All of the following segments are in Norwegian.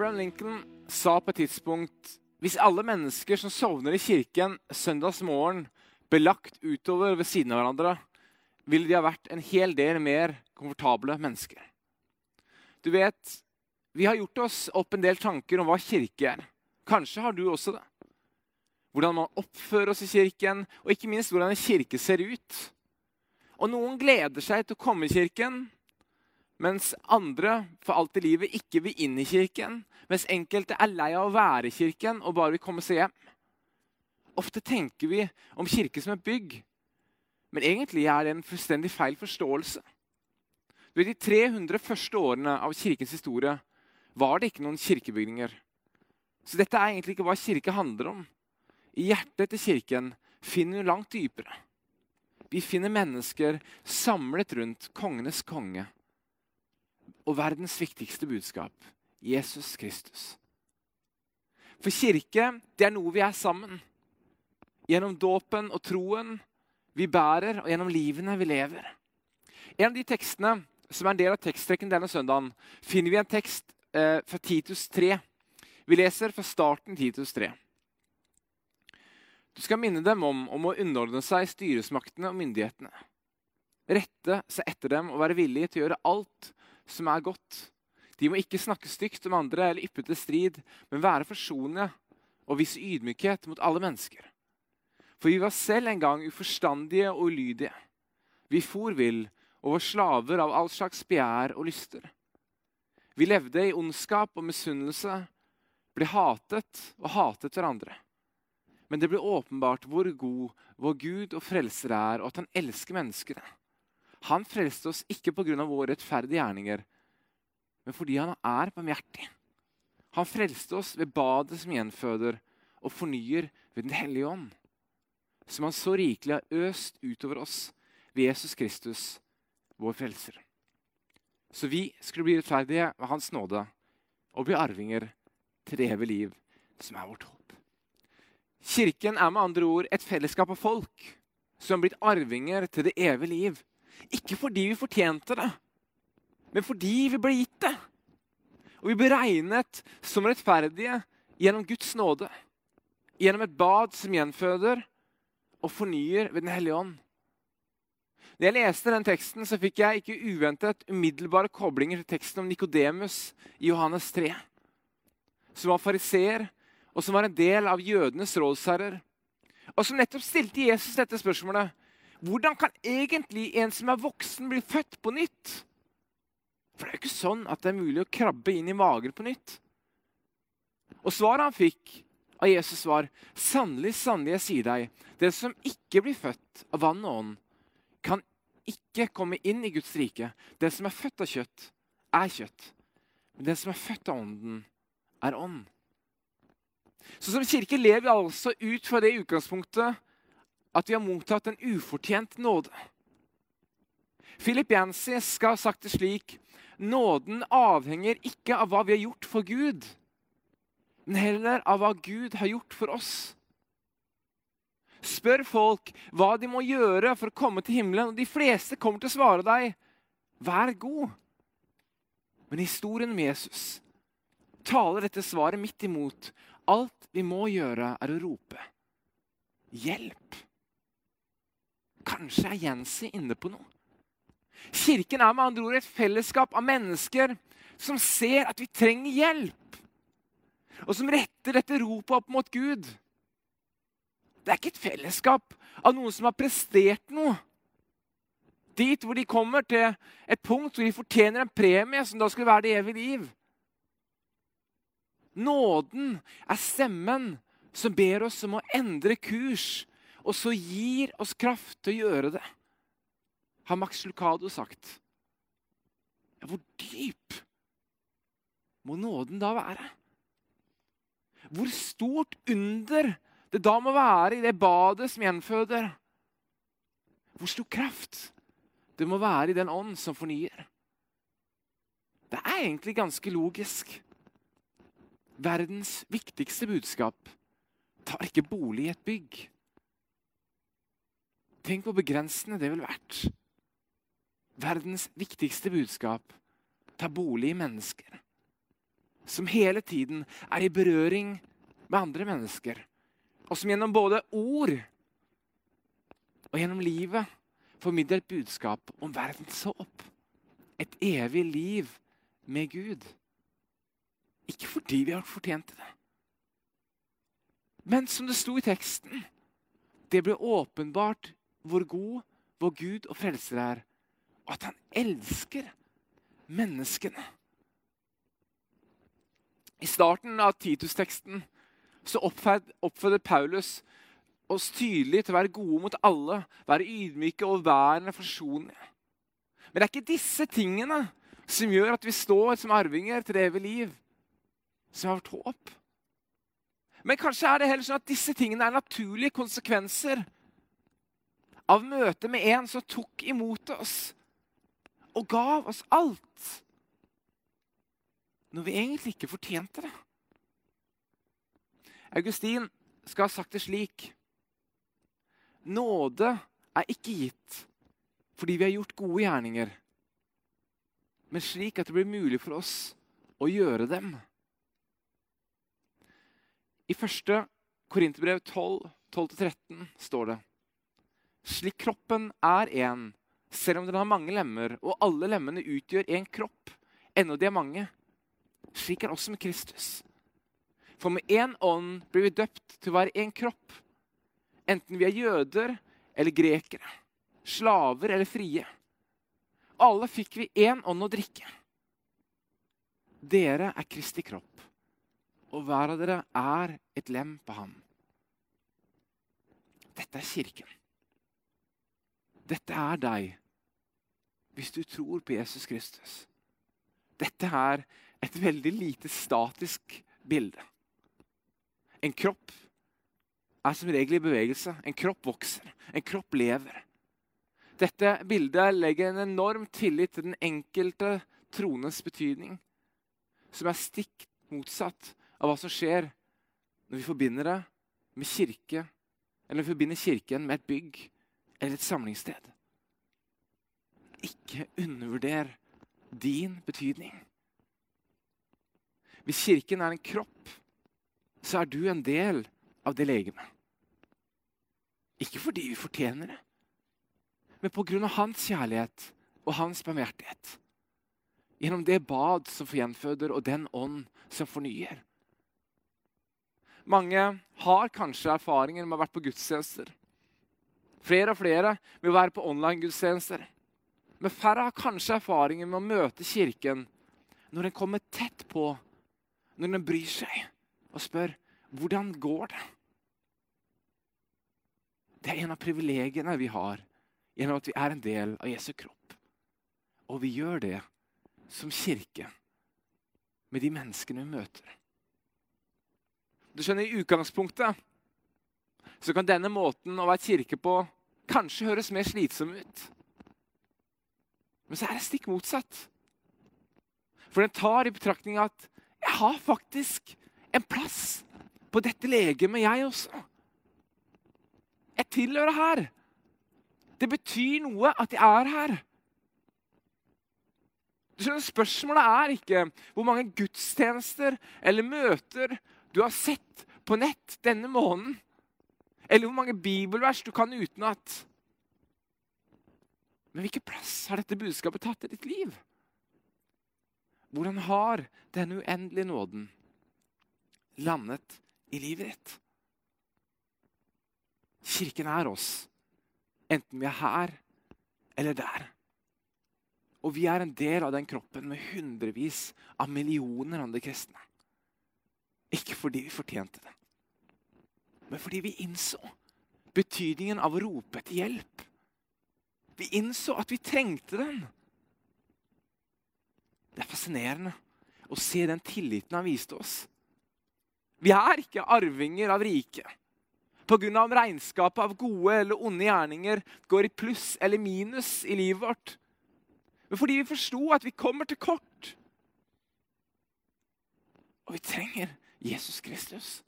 Abraham Lincoln sa på et tidspunkt hvis alle mennesker som sovner i kirken søndagsmorgen, ble lagt utover ved siden av hverandre, ville de ha vært en hel del mer komfortable mennesker. Du vet, vi har gjort oss opp en del tanker om hva kirke er. Kanskje har du også det. Hvordan man oppfører oss i kirken, og ikke minst hvordan en kirke ser ut. Og noen gleder seg til å komme i kirken, mens andre for alt i livet ikke vil inn i kirken. Mens enkelte er lei av å være i kirken og bare vil komme seg hjem. Ofte tenker vi om kirke som et bygg, men egentlig er det en fullstendig feil forståelse. Ved De 300 første årene av kirkens historie var det ikke noen kirkebygninger. Så dette er egentlig ikke hva kirke handler om. I hjertet til kirken finner vi langt dypere. Vi finner mennesker samlet rundt kongenes konge og verdens viktigste budskap Jesus Kristus. For kirke det er noe vi er sammen. Gjennom dåpen og troen vi bærer, og gjennom livene vi lever. En av de tekstene som er en del av teksttrekken denne søndagen, finner vi en tekst eh, fra Titus 3. Vi leser fra starten Titus 3. Du skal minne dem om, om å underordne seg styresmaktene og myndighetene. Rette seg etter dem og være villig til å gjøre alt som er godt. De må ikke snakke stygt om andre eller yppe til strid, men være forsonende og vise ydmykhet mot alle mennesker. For vi var selv en gang uforstandige og ulydige. Vi for vill og var slaver av all slags begjær og lyster. Vi levde i ondskap og misunnelse, ble hatet og hatet hverandre. Men det ble åpenbart hvor god vår Gud og frelser er, og at han elsker menneskene. Han frelste oss ikke pga. våre rettferdige gjerninger, men fordi han er barmhjertig. Han frelste oss ved badet som gjenføder og fornyer ved Den hellige ånd, som han så rikelig har øst utover oss ved Jesus Kristus, vår frelser. Så vi skulle bli rettferdige ved Hans nåde og bli arvinger til det evige liv, som er vårt håp. Kirken er med andre ord et fellesskap av folk som har blitt arvinger til det evige liv. Ikke fordi vi fortjente det, men fordi vi ble gitt det. Og vi ble regnet som rettferdige gjennom Guds nåde. Gjennom et bad som gjenføder og fornyer ved Den hellige ånd. Da jeg leste den teksten, så fikk jeg ikke uventet umiddelbare koblinger til teksten om Nikodemus i Johannes 3, som var fariseer, og som var en del av jødenes rådsherrer, og som nettopp stilte Jesus dette spørsmålet hvordan kan egentlig en som er voksen, bli født på nytt? For det er jo ikke sånn at det er mulig å krabbe inn i magen på nytt. Og svaret han fikk av Jesus, var sannelig, sannelig, jeg sier deg, det som ikke blir født av vann og ånd, kan ikke komme inn i Guds rike. Det som er født av kjøtt, er kjøtt. Men det som er født av ånden, er ånd. Så som kirke lever vi altså ut fra det utgangspunktet at vi har mottatt en ufortjent nåde. Philip Yancy skal ha sagt det slik Nåden avhenger ikke av hva vi har gjort for Gud, men heller av hva Gud har gjort for oss. Spør folk hva de må gjøre for å komme til himmelen, og de fleste kommer til å svare deg vær god. Men historien med Jesus taler dette svaret midt imot. Alt vi må gjøre, er å rope hjelp. Kanskje er Jensi inne på noe. Kirken er med andre ord et fellesskap av mennesker som ser at vi trenger hjelp, og som retter dette ropet opp mot Gud. Det er ikke et fellesskap av noen som har prestert noe. Dit hvor de kommer til et punkt hvor de fortjener en premie som da skulle være det evige liv. Nåden er stemmen som ber oss om å endre kurs og så gir oss kraft til å gjøre det, har Max Lucado sagt. Hvor dyp må nåden da være? Hvor stort under det da må være i det badet som gjenføder? Hvor stor kraft det må være i den ånd som fornyer? Det er egentlig ganske logisk. Verdens viktigste budskap tar ikke bolig i et bygg. Tenk hvor begrensende det ville vært. Verdens viktigste budskap tar bolig i mennesker. som hele tiden er i berøring med andre mennesker, og som gjennom både ord og gjennom livet formidler et budskap om verdens håp. Et evig liv med Gud. Ikke fordi vi har fortjent det, men som det sto i teksten Det ble åpenbart hvor god vår Gud og frelser er, og at han elsker menneskene. I starten av Titus-teksten så oppfordrer Paulus oss tydelig til å være gode mot alle, være ydmyke og værende forsonlige. Men det er ikke disse tingene som gjør at vi står som arvinger til det evige liv, som har vært håp. Men kanskje er det heller sånn at disse tingene er naturlige konsekvenser av møtet med en som tok imot oss og gav oss alt. Når vi egentlig ikke fortjente det. Augustin skal ha sagt det slik Nåde er ikke gitt fordi vi har gjort gode gjerninger, men slik at det blir mulig for oss å gjøre dem. I 1. Korinterbrev 12, 12-13 står det Slik kroppen er én, selv om den har mange lemmer, og alle lemmene utgjør én kropp, ennå de er mange. Slik er også med Kristus. For med én ånd blir vi døpt til å være én kropp, enten vi er jøder eller grekere, slaver eller frie. Alle fikk vi én ånd å drikke. Dere er Kristi kropp, og hver av dere er et lem på ham. Dette er kirken. Dette er deg hvis du tror på Jesus Kristus. Dette er et veldig lite statisk bilde. En kropp er som regel i bevegelse. En kropp vokser. En kropp lever. Dette bildet legger en enorm tillit til den enkelte trones betydning, som er stikk motsatt av hva som skjer når vi forbinder det med kirke, eller når vi forbinder kirken med et bygg eller et samlingssted. Ikke undervurder din betydning. Hvis Kirken er en kropp, så er du en del av det legemet. Ikke fordi vi fortjener det, men pga. hans kjærlighet og hans barmhjertighet. Gjennom det bad som gjenføder, og den ånd som fornyer. Mange har kanskje erfaringer med å ha vært på gudstjenester. Flere og flere vil være på online-gudstjenester. Men færre har kanskje erfaringer med å møte Kirken når den kommer tett på, når den bryr seg og spør hvordan går det Det er en av privilegiene vi har gjennom at vi er en del av Jesu kropp. Og vi gjør det som kirke med de menneskene vi møter. Du skjønner, I utgangspunktet så kan denne måten å være kirke på kanskje høres mer slitsom ut. Men så er det stikk motsatt. For den tar i betraktning at jeg har faktisk en plass på dette legemet, jeg også. Jeg tilhører her. Det betyr noe at jeg er her. Du skjønner, Spørsmålet er ikke hvor mange gudstjenester eller møter du har sett på nett denne måneden. Eller hvor mange bibelvers du kan utenat. Men hvilken plass har dette budskapet tatt i ditt liv? Hvordan har denne uendelige nåden landet i livet ditt? Kirken er oss, enten vi er her eller der. Og vi er en del av den kroppen med hundrevis av millioner andre kristne. Ikke fordi vi fortjente det, men fordi vi innså betydningen av å rope etter hjelp. Vi innså at vi trengte den. Det er fascinerende å se den tilliten han viste oss. Vi er ikke arvinger av riket. Pga. regnskapet av gode eller onde gjerninger går i pluss eller minus i livet vårt. Men fordi vi forsto at vi kommer til kort. Og vi trenger Jesus Kristus.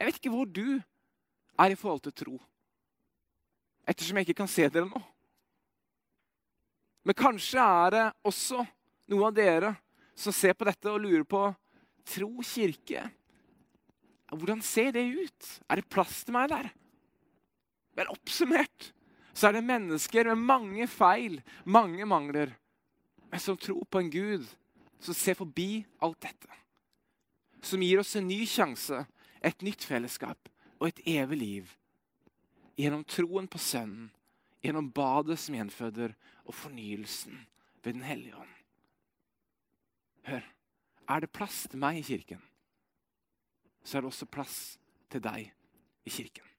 Jeg vet ikke hvor du er i forhold til tro. Ettersom jeg ikke kan se dere nå. Men kanskje er det også noen av dere som ser på dette og lurer på tro kirke. Hvordan ser det ut? Er det plass til meg der? Vel, oppsummert så er det mennesker med mange feil, mange mangler, men som tror på en Gud som ser forbi alt dette. Som gir oss en ny sjanse, et nytt fellesskap og et evig liv. Gjennom troen på Sønnen, gjennom badet som gjenføder, og fornyelsen ved Den hellige ånd. Hør, er det plass til meg i kirken, så er det også plass til deg i kirken.